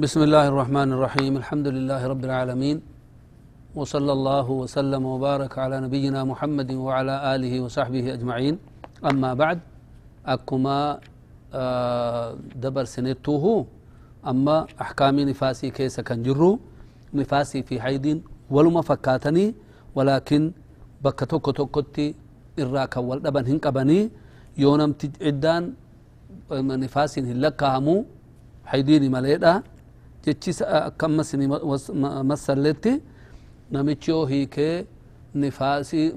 بسم الله الرحمن الرحيم. الحمد لله رب العالمين. وصلى الله وسلم وبارك على نبينا محمد وعلى آله وصحبه أجمعين. أما بعد أكما آه، دبر سنتوه أما أحكام نفاسي كيس كان جرو نفاسي في حيد ولما فكاتني. ولكن بكتوك توكتي إراك والدبن هنقبني يونم عدان نفاسي هلكاهمو حيديني مليدا jechi akkammas masalletti namichi yoo hiikee nifaasi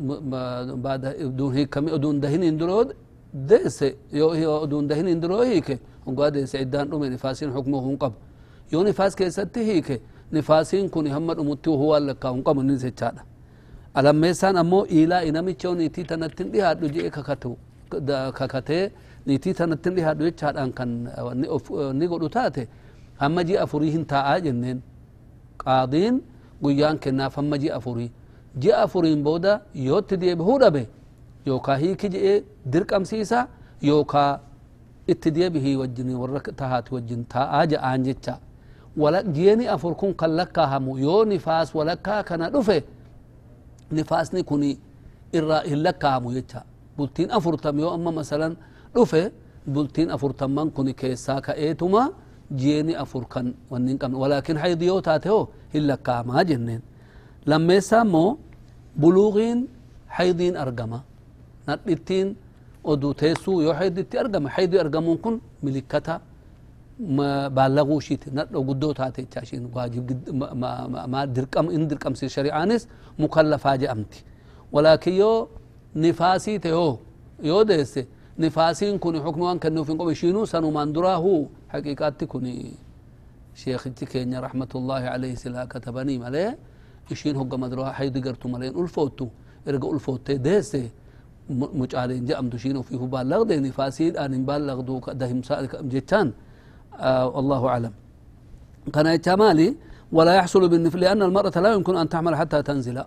hiikame odun dahin induroo deese yoo odun dahin induroo hiike hogaa deese iddaan dhume nifaasiin hukma hun qabu yoo nifaas keessatti hiike nifaasiin kun hamma dhumutti huwaan lakkaa hun qabu nis jechaadha alammeessaan ammoo iilaa namichi yoo niitii tanattin dhihaadhu jee kakatee niitii tanattin dhihaadhu jechaadhaan kan ni godhu taate hamma ji'a afurii hin taa'aa jenneen. Qaadiin guyyaan kennaaf hamma ji'a afurii. Ji'a afuriin booda yootti deebihuu dhabe yookaa hiiki je'ee dirqamsiisa yookaa itti deebihii wajjin warra tahaati wajjin taa'aa ja'aan jecha. Ji'eni afur kun kan lakkaahamu yoo nifaas walakkaa kana dhufe nifaasni kun irraa hin lakkaahamu jecha. Bultiin afurtam yoo amma masalan dhufe bultiin afurtamman kun keessaa ka'eetuma ji'eni afur kan wanni hin qabne walaakin haydi yoo taate hoo hin lakkaamaa jenneen lammeessaa immoo buluugiin haydiin argama nadhittiin oduu teessuu yoo hayditti argame haydi argamuun kun milikkata baallaguu ishiiti nadho guddoo taate jecha ishiin waajib dirqam in dirqamsiis shari'aanis mukallafaa je'amti walaakin yoo nifaasii te hoo yoo deesse nifaasiin kun hukmi waan kennuuf hin qabu ishiinuu sanumaan duraahu حقيقاتي كوني شيخ كينيا رحمة الله عليه سلا كتبني ملي إشين هو مدروها حيد قرتو ملين ألفوتو إرقى ألفوتي ديسي. مجعلين جاء أمدوشين وفيه بالغ دي نفاسيد أن بالغ دو دهم سالك جتان آه الله أعلم. كان يتمالي ولا يحصل بالنفل لأن المرأة لا يمكن أن تعمل حتى تنزل.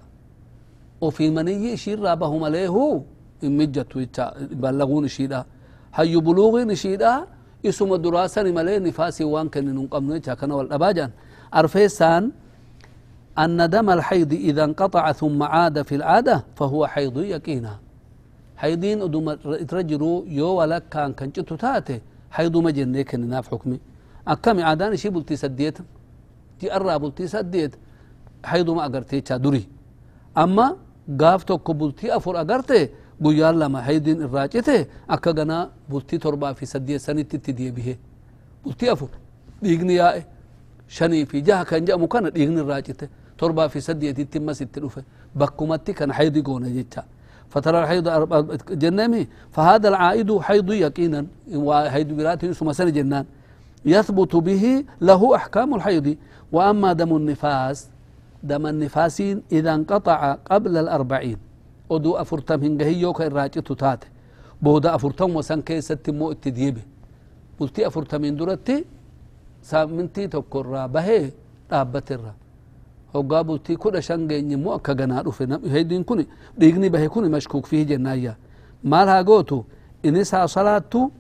وفي مني شير رابه مليه إن مجت بلغون شيدا. هاي بلوغين شيدا waan kennin hin qabnu jecha kana wal dhabaa jedhan arfeessaan أن دم الحيض إذا انقطع ثم عاد في العادة فهو حيض يقينا حيضين أدوم ترجروا يو ولك كان كان تاتي حيض ما جنة كان ناف حكمي. أكمي عادان شي بلتي سديت تي أرى بلتي سديت حيض ما أقرتي دري أما قافتو كبلتي أفر أقرتي guyyaan lama haydiin irraa cite akka ganaa bultii torbaa fi saddeet sanitti itti deebihe bultii afur dhiigni yaa'e shanii fi jaha kan jedhamu kana dhiigni irraa cite torbaa fi saddeetitti mas itti dhufe bakkumatti kan haydi goone jecha فترى الحيض جنمي فهذا العائد حيض يقينا وحيض براتي ثم سنة جنان يثبت به له أحكام الحيض وأما دم النفاس دم النفاس إذا انقطع قبل الأربعين oduu afurtam hingahiyyoo ka irraa citu taate booda afurtam wasan keessatti immoo itti diibe bultii afurtamiin duratti saamintii tokko irraa bahee dhaabbate irra hoggaa bultii kudha shan geenye immoo akka ganaa dhufe heddiin kun dhiigni bahe kun mashkuuk fihi jennaayya maal haa gootu inisaa salaattu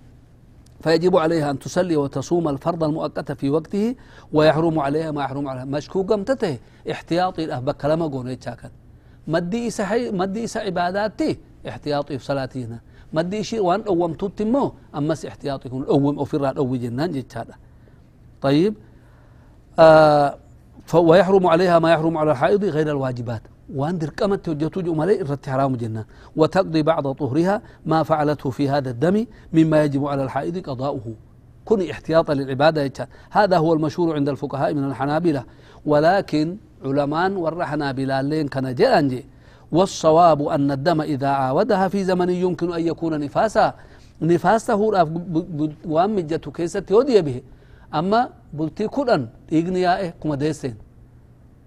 فيجب عليها أن تصلي وتصوم الفرض المؤقت في وقته ويحرم عليها ما يحرم عليها مشكوك قمتته احتياطي الأهبك كلمة قوني تشاكن مدي إسا حي مدي إسا عباداتي احتياطي في صلاتنا مدي شيء وان أوم تتمو أمس احتياطي يكون أوم أو فراد أو جنان جتادا طيب آه ويحرم عليها ما يحرم على الحائض غير الواجبات. وان درقمت وجهتو جمالي الرت حرام جنان. وتقضي بعض طهرها ما فعلته في هذا الدم مما يجب على الحائض قضاؤه. كن احتياطا للعبادة. هذا هو المشهور عند الفقهاء من الحنابلة. ولكن علمان ورحنا بلالين كان جلانجي والصواب أن الدم إذا عاودها في زمن يمكن أن يكون نفاسا. نفاسه وام مجتو كيست يودي به أما بلتي كودن إغني يائه كما ديسين.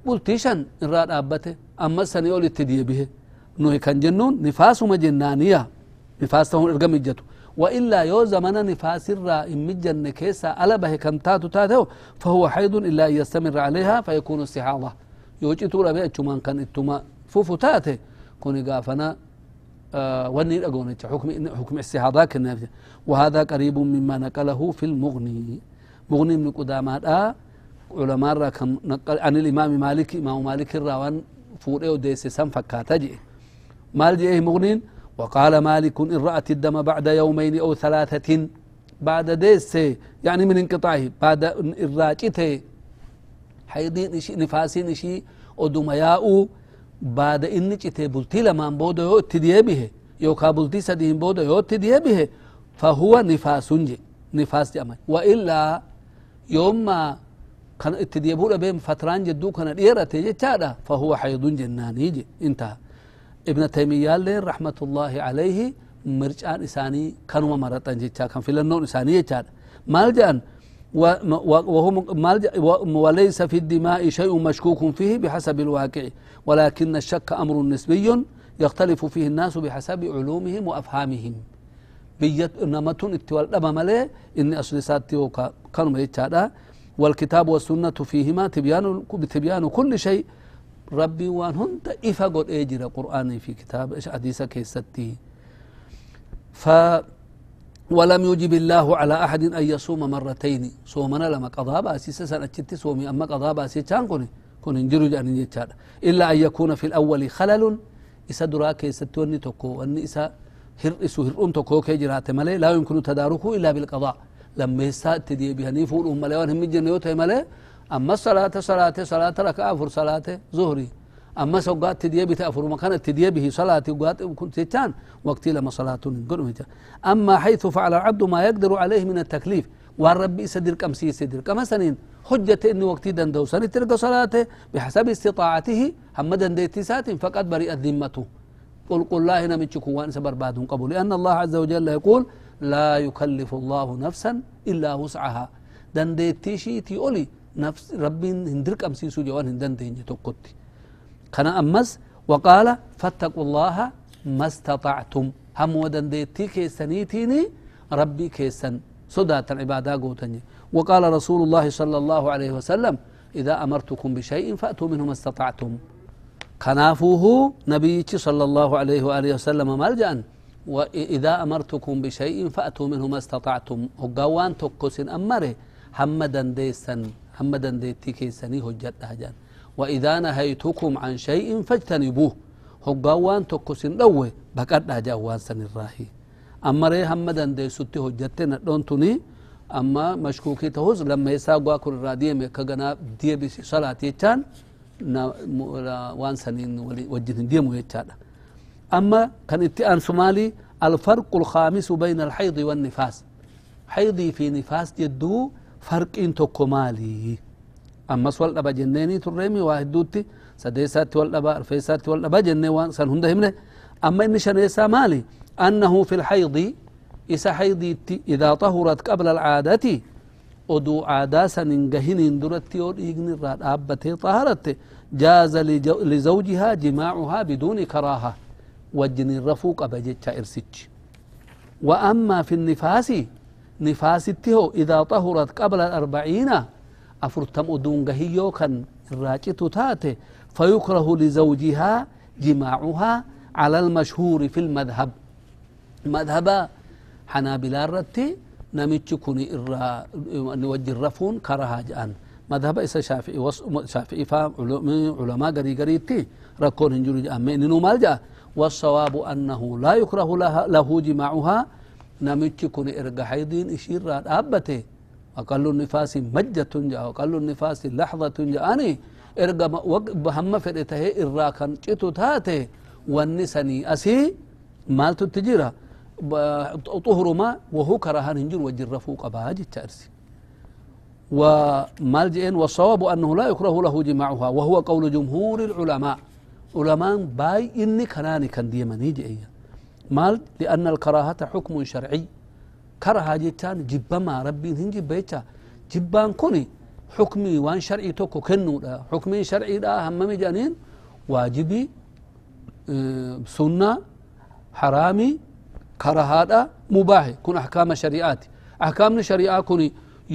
بلتي شن إراد أبته. أما سنيول اتدي به نوه كان جنون نفاس مجنانية نفاسه إرقى مجتو. وإلا يو زمن نفاس الرا إن مجن كيسا ألا به كان تاتو تاتو فهو حيض إلا يستمر عليها فيكون استحاضة. يوجي تورا بي أجمان كان اتما فوفو تاتي. كوني قافنا آه وني أقول حكم حكم استحاضة كنا وهذا قريب مما نقله في المغني. مغني من قدامات آه علماء را كم نقل عن الإمام مالك إمام مالك الراوان فورئ وديس سن فكاتا جئ. مال جئه مغنين وقال مالك إن رأت الدم بعد يومين أو ثلاثة بعد ديس يعني من انقطاعه بعد الراجته حيدين إشي نفاسين إشي ودما ياؤو بعد إني جته بلتي لما بودو يو اتديه به يوكا بلتي سدين بودو يو به فهو نفاس جي نفاس جمع وإلا يوم ما كان اتديه بودا بهم فتران جدو كان ديرته جتادا فهو حيض جناني جي. انتهى ابن تيمية لين رحمة الله عليه مرجان إساني كانوا مرتان جتا كان في لنون إساني جتا مالجان وهو وليس في الدماء شيء مشكوك فيه بحسب الواقع ولكن الشك أمر نسبي يختلف فيه الناس بحسب علومهم وأفهامهم. بيت نمتون أبا ملي إني أصل ساتي كانوا يتشادا والكتاب والسنة فيهما تبيان بتبيان كل شيء. ربي وان هنت إفا قد إيجر قرآني في كتاب إيش حديثة كيستي. ف ولم يجب الله على أحد أن يصوم مرتين. صومنا لما قضاء بأسي سنة أتشتي صومي أما قضاء بأسي كان كوني كون انجرو جان إلا أن يكون في الأول خلل إسا دراك يستوني تكو أن إسا هرئسو هرئون تكو كي جرات ملي لا يمكن تداركه إلا بالقضاء. لما يسا تدي بها نيفور أم ملي وان هم جنيوته ملي أما الصلاة صلاة صلاة لك أفر صلاة ظهري. أما سوقات تدي بها أفر مكان تدي به صلاة وقات كنت تان وقت لما صلاة أما حيث فعل العبد ما يقدر عليه من التكليف والرب يسدر كم سي سدر كما سنين. حجة إني وقتي دندو سنة تلقى صلاته بحسب استطاعته هم دنديتي سات فقد برئت ذمته. قل قل الله هنا من وان سبر بعدهم قبل لأن الله عز وجل يقول لا يكلف الله نفسا إلا وسعها. دنديتي شيتي أولي. نفس ربي هندر كم سي سجوان هندن تقتي كان أمس وقال فاتقوا الله ما استطعتم. هم ودنديتي كيسنيتيني ربي كيسن. صدات العبادة قوتني. وقال رسول الله صلى الله عليه وسلم إذا أمرتكم بشيء فأتوا منه ما استطعتم. كنافوه نبي صلى الله عليه وآله وسلم ملجأ وإذا أمرتكم بشيء فأتوا منه ما استطعتم. هقوان تقسن أمره. حمدا ديسا حمدا ديتي كيسني هجت أهجان وإذا نهيتكم عن شيء فاجتنبوه. هقوان تقسن دوه بقد أهجوان سن الراهي. أمره حمدا ديسوتي هجتنا دونتني أما مشكوكي تهوز لما يساقوا كل رادية ميكا دي بسي صلاة يتان وان سنين وجهن ديمو يتشادا أما كان اتئان سمالي الفرق الخامس بين الحيض والنفاس. حيضي في نفاس جدو فرق انتو أمس والأبا جنيني ترمي واحد دوتي سديسات والأبا رفيسات والأبا جنيني وان سن هنده أما إن شنيسا مالي أنه في الحيض إسا حيض إذا طهرت قبل العادة أدو عادة سننجهن اندرت يوريقن الراد أبته طهرت جاز لزوجها جماعها بدون كراهة وجن الرفوق أبا جيتشا إرسيتش وأما في النفاس نفاس اتهو إذا طهرت قبل الأربعين oduun gahiyyoo kan irraa citu taate fayukrahu lizawjihaa jimaacuhaa على المشهور في المذهب. مذهب حنابلة الرتي نمتش كوني إرى نوجه الرفون كرها جان مذهب إسا شافعي وص... شافعي فهم علماء قري قريتي ركون هنجر جان إنه مال جاء والصواب أنه لا يكره لها له جماعها. نمتش كوني إرقى حيدين إشير راد أبته. أقل النفاس مجة جاء أقل النفاس لحظة جاءني إرقى بهم فرته إرى كان جتو تاته والنسني أسي مالتو التجيره طهر ما وهو كرهان هنجر وجر فوق باج التأرسي ومالجئن والصواب أنه لا يكره له جماعها. وهو قول جمهور العلماء. علماء باي إني كناني كان ديمني جئيا. مال لأن الكراهة حكم شرعي. كره جتان جبا ما ربي هنجي بيتا جبان كوني حكمي وان شرعي توكو كنو دا حكمي شرعي دا هممي جانين واجبي سنة حرامي كرهادا مباح كن أحكام شريعات أحكام شريعة كوني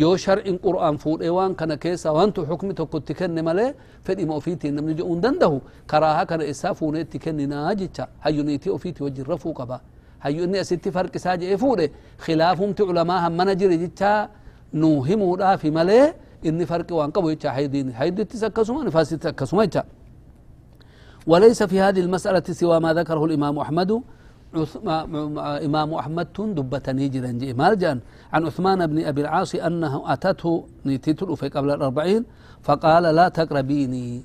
يو شرع قرآن فور إيوان كان كيسا وانتو حكم تكت تكن ملي فدي ما أفيتي نمني جو دنده كراها كان إسافون تكن ناجتا هيو نيتي أفيتي وجه رفو قبا إني أستي فرق ساجة إفوري خلافهم تعلماء هم منجر جتا نوهمو في ملي. إني فرق وان قبو يتشا. حيدين حيد تسكسما نفاس تسكسما يتشا. وليس في هذه المسألة سوى ما ذكره الإمام أحمد. إمام أحمد دبتني جرا مالجان عن عثمان بن أبي العاص أنه أتته نيتيت في قبل الأربعين. فقال لا تقربيني.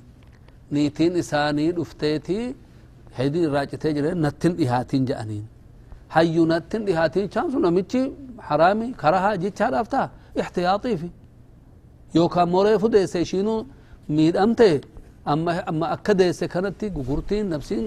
نيتين إساني دفتيتي هيدي راجتي نتن إهاتين جأنين. حيونا تندي هاتين شانس نمتشي حرامي كرها جيت شارفتا احتياطي في يوكا موري فدي سيشينو ميد أمتي أما أما أكد سكنتي غورتين نفسين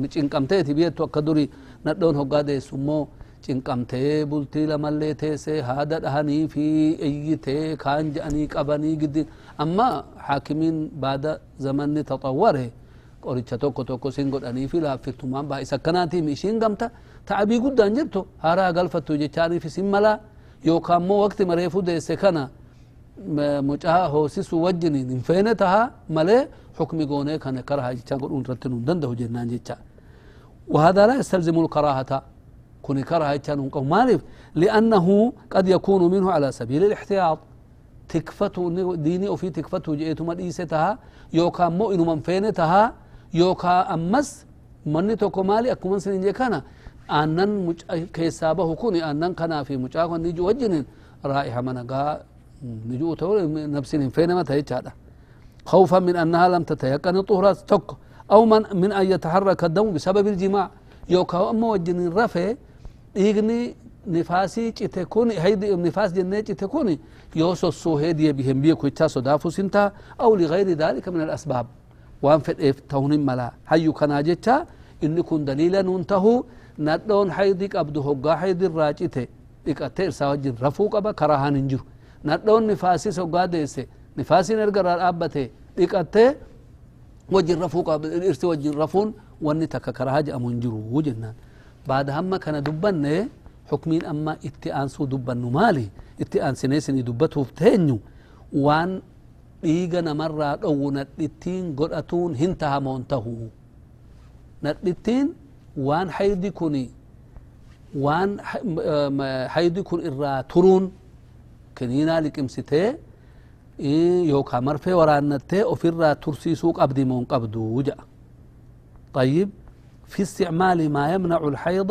مچين كمتي تبيه تو كدوري ندون هو قادة سمو چين كمتي بولتي لملي تيسي هادر هني في أي تي كان جاني قبني قد أما حاكمين بعد زمن تطوره qoricha tokko tokko sin godhanii fi laaffiftumaan baay'isa akkanaatiin ishiin gamta ta'abii guddaan jirtu haaraa galfattu jechaaniif isin malaa yookaan immoo waqti mareefu deesse kana mucaa hoosisu wajjiniin hin feene taha malee xukmi goonee kana karaha jecha godhuun irratti nun danda'u jennaan jecha وهذا لا يستلزم الكراهة كن كراهة كان مالف لأنه قد يكون منه على سبيل الاحتياط تكفته ديني وفي تكفته جئت مديستها يوكا مو إنو من فينتها يوكا أمس من توكو مالي أكو من سنين كان أنن كيسابه كوني. أنن كان في مجاك ونجو وجن رائحة منقا نجو تو نفسين فين ما تيجادا خوفا من أنها لم تتيقن الطهر. تك أو من من أن يتحرك الدم بسبب الجماع. يوكا اما وجن رفع. إيغني نفاسي تكون هيدي نفاس جنة تكون يوسو سو هيدي بهم. بيكو تاسو دافو سنتا. أو لغير ذلك من الأسباب. وان في تون ملا هيو كنا جتا ان كن دليلا ننتهو ندون حيدك ابدو هوغا حيد الراجته ديكاتير ساوجن رفو قبا كراهان انجرو nadhoon nifaasis hoggaa deesse nifaasiin erga irraa dhaabbate dhiqattee wajjin rafuu dhirsi wajjin rafuun wanni takka karaa jedhamu hin jiru jennaan baada hamma kana dubbanne xukmiin amma itti aansuu dubbannu maali dhiiga namarraa dhowwu nadhittiin godhatuun hin tahamoon tahu nadhittiin waan haydi kun waan haydi kun irraa turuun kiniinaa liqimsitee yookaan marfee waraannattee ofirraa tursiisuu qabdi moon qabdu ja'a طيب في استعمال ما يمنع الحيض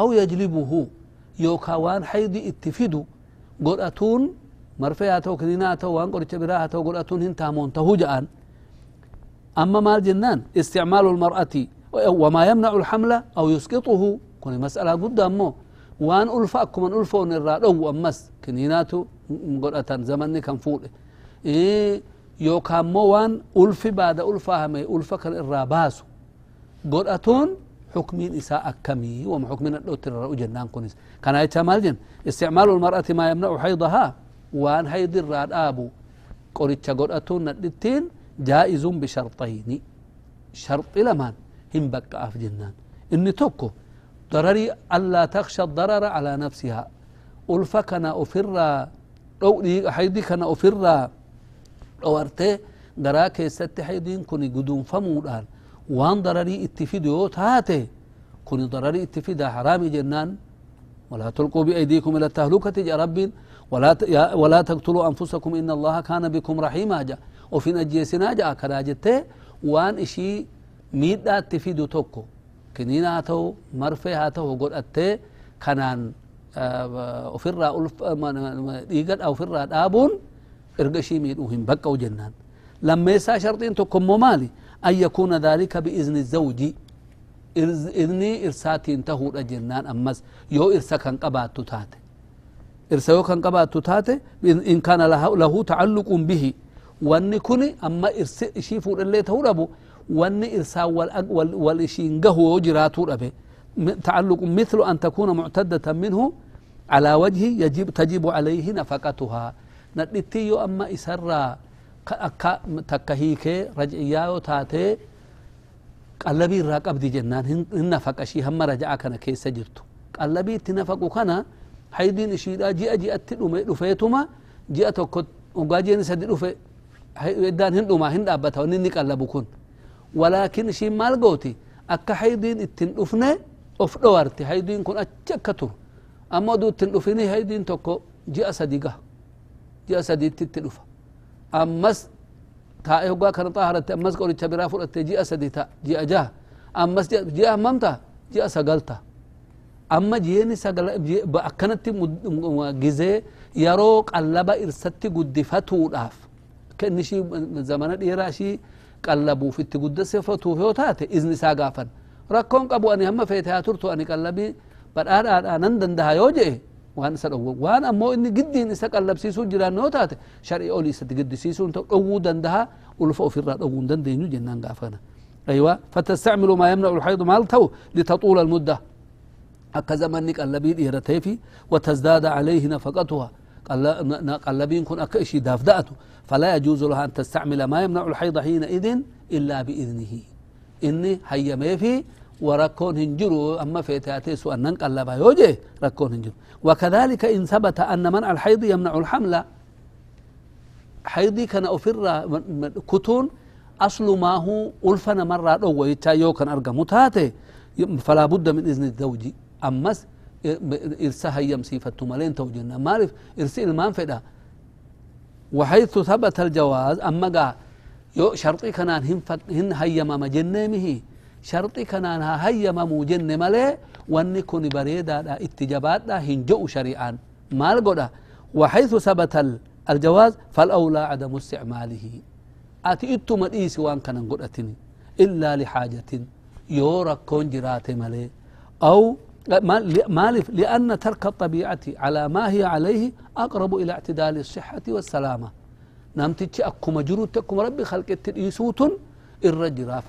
أو يجلبه يوكا وان حيض اتفدو قرأتون مرفيها تو كنينا تو وان قرأت براها تو قرأتون هنتا مونتهو جأن أما ما الجنان استعمال المرأة وما يمنع الحمل أو يسقطه كوني مسألة قدامه وان أكو من ألفا نرى أمس كنيناتو godhatan zamanni kan fuudhe. Yookaan immoo waan ulfi baada ulfaahame ulfa kan irraa baasu godhatuun حكمين إساء أكمي وما حكمين الأوتر جنان كنس كان يتشا مالجن استعمال المرأة ما يمنع حيضها وان حيض الراد آبو. قريتش قرأتون الدتين جائز بشرطين شرط لمان هم بقى أف جنان. إني توكو. ضرري ألا تخشى الضرر على نفسها. ألفكنا أفر dhow haydi kana ofirraa dhowartee garaa keessatti haydiin kun gudunfamuudhaan waan dararii itti fidu yoo taate kun dararii itti fida haraami jennaan ولا تلقوا بأيديكم إلى التهلكة جاء رب ولا ولا تقتلوا أنفسكم إن الله كان بكم رحيما. جاء. وفي نجيسنا جاء. كراجت وان إشي ميدا تفيدو توكو. كنينا تو مرفي هاتو وقول أتي. كانان آه، آه، وفرا ألف آه، ايجاد أو فرا ابون ارغشي ميد وهم بقى وجنان. لما يسا شرطين توكو مالي أن يكون ذلك بإذن الزوج. إذني إرساتين تهور أجنان أمس يو إرساكا قباتو تاتي. Taate in kana lahu tacalluqun bihi wanni kuni amma irsi ishii fuudhallee tahuu dhabu wanni irsaan wal ishiin gahu yoo jiraatuu dhabe تعلق مثل أن تكون معتدة منه على وجه يجب تجب عليه نفقتها ندتي يو أما إسرى أكا تكهيك رجعيا تاتي قلبي الراك أبدي جنان هن نفق أشي هم رجع كان كيس جرتو كان حيدين إشيدا جاء جاء رفيتما جاء تكت وقاجين سد رفي إدان هن ما هن أبتا ونني قلبو كن ولكن شي مال قوتي أكا حيدين achi akka turu amma oduu ittin dhufini haydiin tokko ji'a sadi gaha ji'a sadiitti itti dhufa ammas taa'e hoggaa kana xaaharatte ammas qoricha biraa fudhatte ji'a sadi ta ji'a jaha ammas ji'a hammamta ji'a sagalta amma ji'eeni akkanatti gizee yeroo qallaba irsatti guddifatuudhaaf inni ishii zamana dheeraa ishii qallabuuf itti guddisifatuuf yoo taate izni isaa gaafan rakkoon qabu ani hamma feete haa turtu ani qallabii badhaadhaadhaa nan dandaha yoo je'e waan isa dhowwu waan ammoo inni giddiin isa qallabsiisuu jiraan yoo taate shar'i olii isatti giddisiisuun ta'u dhowwuu dandaha ulfa ofirraa dhowwuu hin dandeenyu jennaan gaafana أيوة فتستعمل ما يمنع الحيض مال تو لتطول المدة أكا زمن قلبي وتزداد عليه نفقتها. قلبين كن أكا إشي دافدأته فلا يجوز لها أن تستعمل ما يمنع الحيض حينئذ إلا بإذنه. إني هيا ما في وركون هنجرو. أما في تاتيسو أن ننقلبها يوجه ركون هنجرو. وكذلك إن ثبت أن منع الحيض يمنع الحمل. حيضي كان أفر كتون أصل ما هو ألفنا مرة أو يتا يو كان أرقى متاتي فلا بد من إذن الزوج أمس إرسها يمسي فتمالين توجنا مالف إرسي المان فدا. وحيث ثبت الجواز أما قا يو شرطي كنان هن هيما مجنمه شرطي كنان هيما موجن ملي واني كوني بريدا دا اتجابات دا هنجو شريعان. مال قدا وحيث ثبت الجواز فالأولى عدم استعماله. أتي إتو مديس وان كان قدتني. إلا لحاجة. يورا كون جراتي ملي. أو مالف لأن ترك الطبيعة على ما هي عليه أقرب إلى اعتدال الصحة والسلامة. نمتج أكو مجروت أكو ربي خلقت إيسوت الرجراف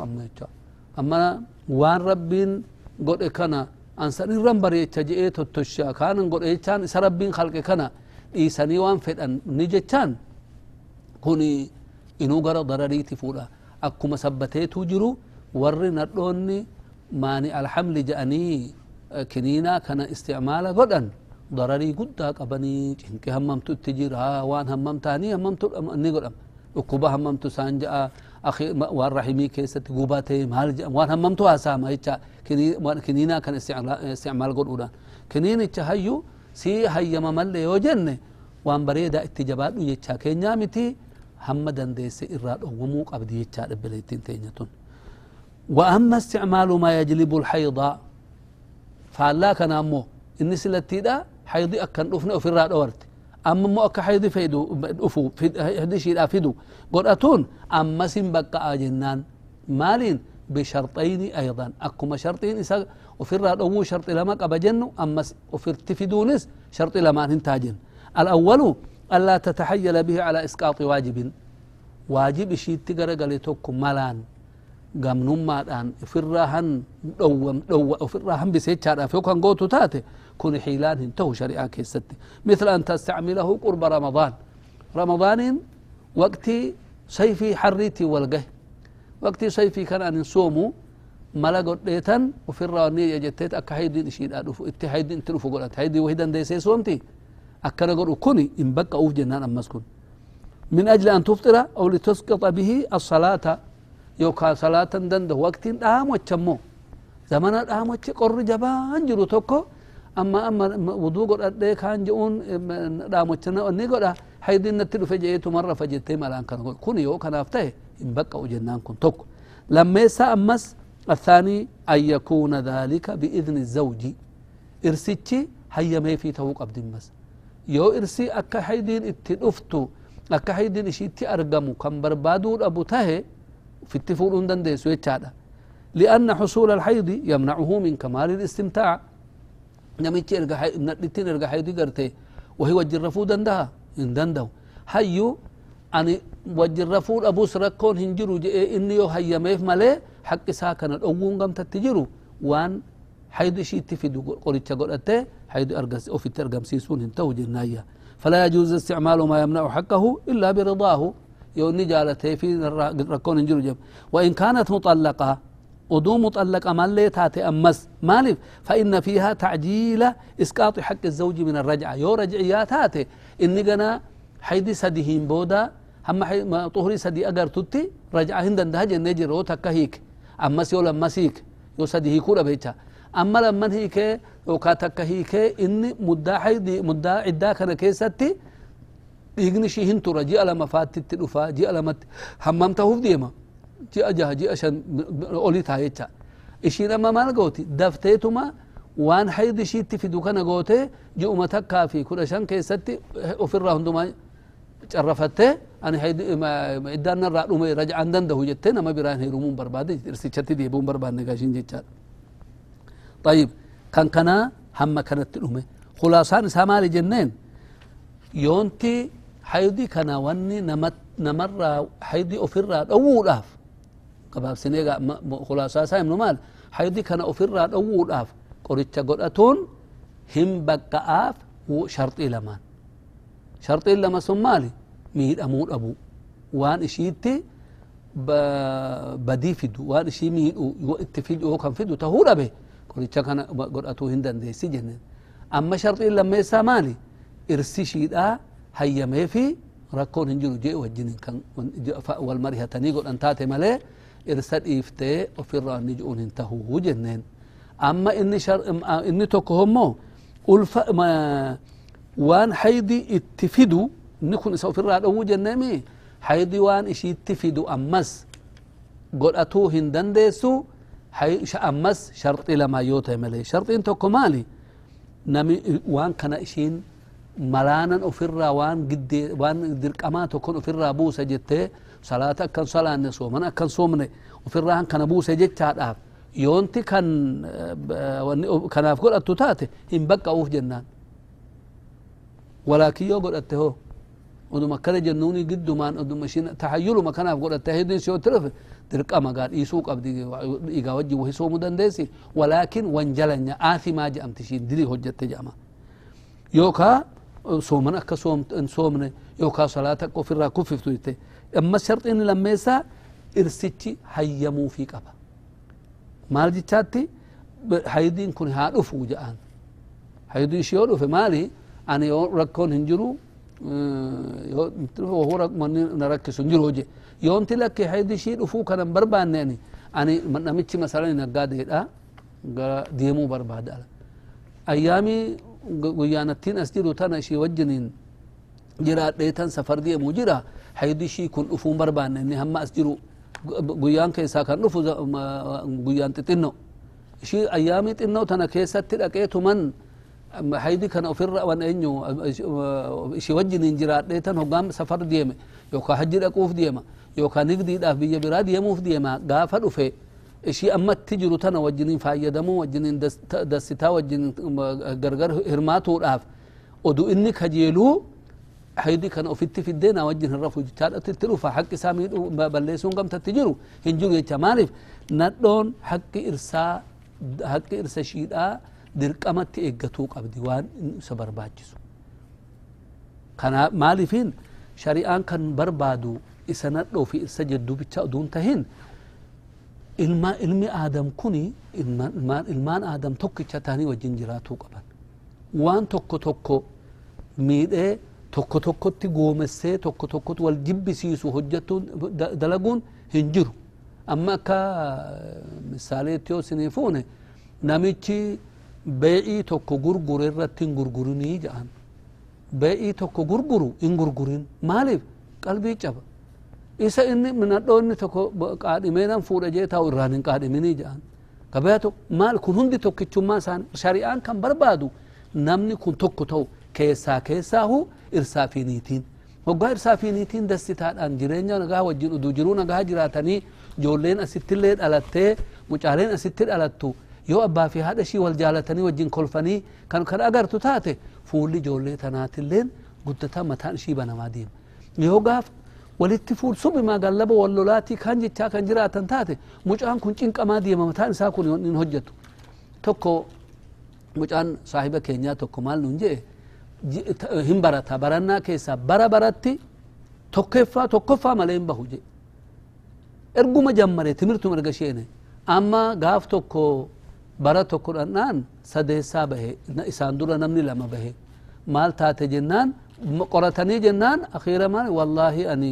أما وان ربين قد كنا أنسان الرم بريتش جئت التشا كان قد إيشان إسا ربين خلق كنا إيساني وان فدان نجتان كوني إنو غرا ضرريتي فولا أكو مسبتيتو كنينا كان استعمال قدن ضرري قد قبني جنك هممت التجير ها وان هممتاني هممت أني قدم اكوبا هممت سانجا أخي وان رحمي كيست قوباتي مال وان هممت اساما يتا كنينا كان استعمال قدن كنين هيو سي هيا ممل يوجن وان بريدا اتجابات يتا كينيا متي هم دنديس إراد ومو قبدي يتا دبليتين تينيتون وأما استعمال ما يجلب الحيض فالله كان أمو إني سلتي دا حيضي أكن أفني أفر راد أورت أما مو أكا حيضي فيدو أفو لا فيدو قرأتون أما سن بقى جنان مالين بشرطين أيضا أكما شرطين إسا أفر راد أمو شرط لما قبجنو أما أفر تفيدونس شرط لما انتاجن الأول ألا تتحيل به على إسقاط واجب واجب شيء تقرأ قلتوكم ملان gamnummaadhaan ofirraa han dhowwam dhowwa ofirraa hambisechaadhaaf yookaan gootu taate kun xiilaan hin tahu shari'aa keessatti. مثل أن تستعمله قرب رمضان رمضان وقتي صيفي حريتي والقه وقتي صيفي كان أن نصوموا ملا قديتن وفرا ني جتيت أكا هيدين إشيد أدوف إتي هيدين تلوفو قلت هيدي وهيدن دي سيسومتي أكا نقول كوني إن بقى أوف جنان أمسكن من أجل أن تفطر أو يوكا صلاة دند وقت دام وچمو زمان دام وچ قر جبا انجرو توكو. أما أما وضو قد اد كان جون دام وچنا نيغدا حيد نتلو فجيتو مرة فجيت مالان كن كون يو كان افته يبقى وجنان كن توك. لما يسا الثاني أن يكون ذلك بإذن الزوج. ارسيتي هيا ما في توق عبد المس. يو إرسي اك حيدين اتدفتو اك حيدين شيتي ارغمو كم بربادو أبو تهي في التفور دنديسو يتشادا لأن حصول الحيض يمنعه من كمال الاستمتاع. نميتش ارجع حي... نتين ارجع حيض قرتي وهي وجرفو دندها ان دندو هيو أني وجرفو أبو سركون هنجرو جئ إني يو هيا ميف مالي حق ساكن الأوون قم تتجرو. وان حيض شي تفيد قريتش قرأتي حيض ترقم سيسون انتو جنايا. فلا يجوز استعمال ما يمنع حقه إلا برضاه. يوني جالته في ركون انجلو جب. وإن كانت مطلقة ودو مطلقة ما اللي تاتي أمس مالف؟ فإن فيها تعجيل إسقاط حق الزوج من الرجعة. يو رجعيات تاتي إني قنا حيدي سديهين بودا هم حي طهري سدي أجر تتي رجعة هندن ده جن رو تكهيك أمس يو لما سيك. يو سديه كولا بيتا أما لما هيك يو كاتكهيك إني مدة حيدي مدة عدا كان كيستي dhiigni ishii hin tura ji'a lama faattitti dhufa ji'a lamatti hammam ta'uuf deema ji'a jaha ji'a shan oli taa jecha ishiin amma maal gooti dafteetuma waan haydi ishiitti fidu kana goote ji'uma takkaa fi kudha shan keessatti ofirraa hundumaa carrafattee ani iddaan narraa dhume raja'an dandahu jettee nama biraan heerumuun barbaade dhirsichatti deebi'uun barbaadne gaashiin jechaadha طيب كان كنا هم كانت الأمة خلاصان سامالي جنين يونتي حيدي كنا وني نمت نمر حيدي أفرا أول أف قباب سنيغا خلاصا سايم نمال. حيدي كنا أفرا أول أف قريتشا قرأتون هم بقى أف وشرطي لمان شرطي لما سمالي؟ ميد أمور أبو. وان إشيتي بدي فيدو. وان إشي ميد اتفيدو كان فيدو تهور به qoricha kana godhatuu hin dandeessi jenne amma sharxiin lammeessaa maali irsi shiidhaa hayyamee fi rakkoon hin jiru jee wajjinin kan wal marihatanii godhan taate malee irsa dhiiftee ofirraa inni ji'uun hin tahuu jenneen amma inni inni tokko hommoo ulfa waan haydi itti fidu inni kun isa ofirraa dhowwuu jenneemi haydi waan ishiitti fidu ammas godhatuu hin dandeessu ammas sharxii lamaa yoo ta'e malee sharxiin tokko maali nami waan kana ishiin ofirraa waan giddee waan dirqamaa tokkon ofirraa buusa jettee salaata akkan salaanne sooman akkan soomne ofirraa kana buuse jechaadhaaf yoonti kan kanaaf godhattu taate hin baqqa'uuf jennaan walaakin yoo godhatte hoo oduma akkana jennuuni giddumaan oduma ishiin tahayyuluma kanaaf godhatte hidin si yoo tirafe dirqama gaa dhiisuu qabdi dhiigaa wajji wahi soomuu dandeessi walaakin wanjalanya aathimaa jedhamti ishiin dilii hojjatte jedhama yookaa sooman akka soomne yookaa salaata akka ofirraa kuffiftu jette ammas sharxiin lammeessaa irsichi hayyamuufii qaba maal jechaatti haydiin kun haa dhufu jedhaan haydii ishii yoo dhufe maali ani yoo rakkoon hin jiru manni na rakkisu hin jiru hoje yoomti lakke haydi ishii dhufuu kanan barbaanne ani ani namichi masalani naggaadeedha gara deemuu barbaada ayyaamii guyyaanattiin as jiru tana ishii wajjiniin jiraadhee tan safar deemuu jira haydi ishii kun dhufuun barbaanne inni hamma as jiru guyyaan keessaa kan dhufu guyyaan xixinno ishii ayyaamii xinnoo tana keessatti dhaqeetuman haydi kana ofirra wan eenyu ishii wajjiniin jiraadhee tan hoggaan safar deeme yookaa hajji dhaquuf deema yookaa nigdiidhaaf biyya biraa deemuuf deema gaafa dhufe ishii ammatti jiru tana wajjiniin faayyadamuu wajjiniin dassitaa wajjiniin gargar hirmaatuudhaaf odu inni kajeeluu haydi kana ofitti fiddee naa wajjin hin rafu jechaadhatti itti dhufa haqqi isaa miidhuu balleessuun gamtatti jiru hin jiru jecha maaliif nadhoon haqqi irsaa haqqi irsa shiidhaa dirqamatti eeggatuu qabdi waan isa barbaachisu kana maaliifin shari'aan kan barbaadu isa nadhoo fi isa jedduu bicha oduun tahin ilma ilmi aadam kuni ilmaan aadam tokkicha tahanii wajjin jiraatuu qaban waan tokko tokko miidhee tokko tokkotti goomessee tokko tokkotti wal jibbisiisu hojjetuun dalaguun hin jiru amma akka misaaleetti yoo sinii fuune namichi bee'ii tokko gurgure irratti hin gurgurinii jedhan bee'ii tokko gurguru hin gurgurin maaliif qalbii caba isa inni minadhoo inni tokko qaadhimee nan fuudha jee taa'u irraan hin qaadhiminii jedhan gabaya tokko maal kun hundi tokkichummaa isaan shari'aan kan barbaadu namni kun tokko ta'u keessaa keessaahu irsaa fi niitiin waggaa irsaa fi niitiin dassitaadhaan jireenya nagaa wajjin uduu jiruu nagaa jiraatanii ijoolleen asittillee dhalattee mucaaleen asitti dhalattu yoo abbaa fi haadha ishii wal jaalatanii wajjin kolfanii kan kan agartu taate fuulli ijoollee tanaatilleen guddataa mataan ishii banamaa deema yoo gaaf walitti fuul subimaa gallaba wal lolaatii kan jechaa kan jiraatan taate mucaan kun cinqamaa deema mataan isaa kun hin hojjetu tokko mucaan saahiba keenyaa tokko maal nun jee hin barata barannaa keessaa bara baratti tokkeffaa tokkoffaa malee hin bahu jee erguma jammare timirtum erga sheene amma gaaf tokko bara tokko dhandhaan sadeessaa bahe isaan dura namni lama bahe maal taate jennaan qoratanii jennaan akhiira maal wallaahi ani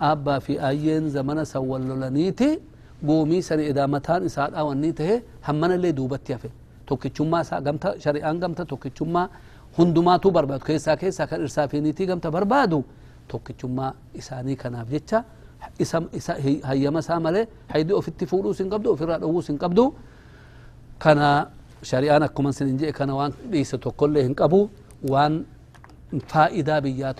abbaa fi ayyeen zamana san wal lolaniiti goomii sani edaa mataan isaadha wanni tahe hammanallee duubatti hafe tokkichummaa isaa gamta shari'aan gamta tokkichummaa hundumaatu barbaadu keessaa keessaa kan irsaa fi niitii gamta barbaadu tokkichummaa isaanii kanaaf jecha hayyama isaa malee haydii ofitti fuudhuu sin qabdu ofirraa dhowwuu sin qabdu kana shari'aan akkuma sin jedhe kana waan dhiise tokkollee hin qabu waan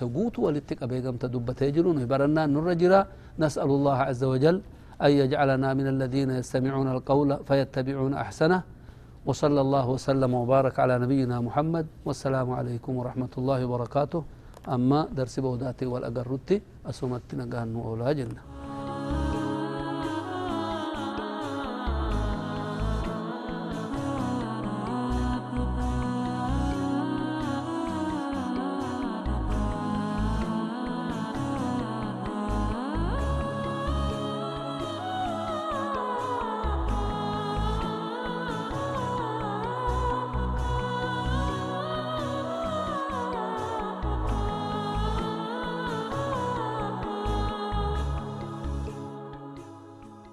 guutuu walitti qabee gamta dubbatee jiru nuyi barannaan nurra jira nas'alu allaha azza wajal أن يجعلنا من الذين يستمعون القول فيتبعون أحسنه وصلى الله وسلم وبارك على نبينا محمد. والسلام عليكم ورحمة الله وبركاته أما درس بوداتي والأقرتي أسومتنا قهنو أولا جنة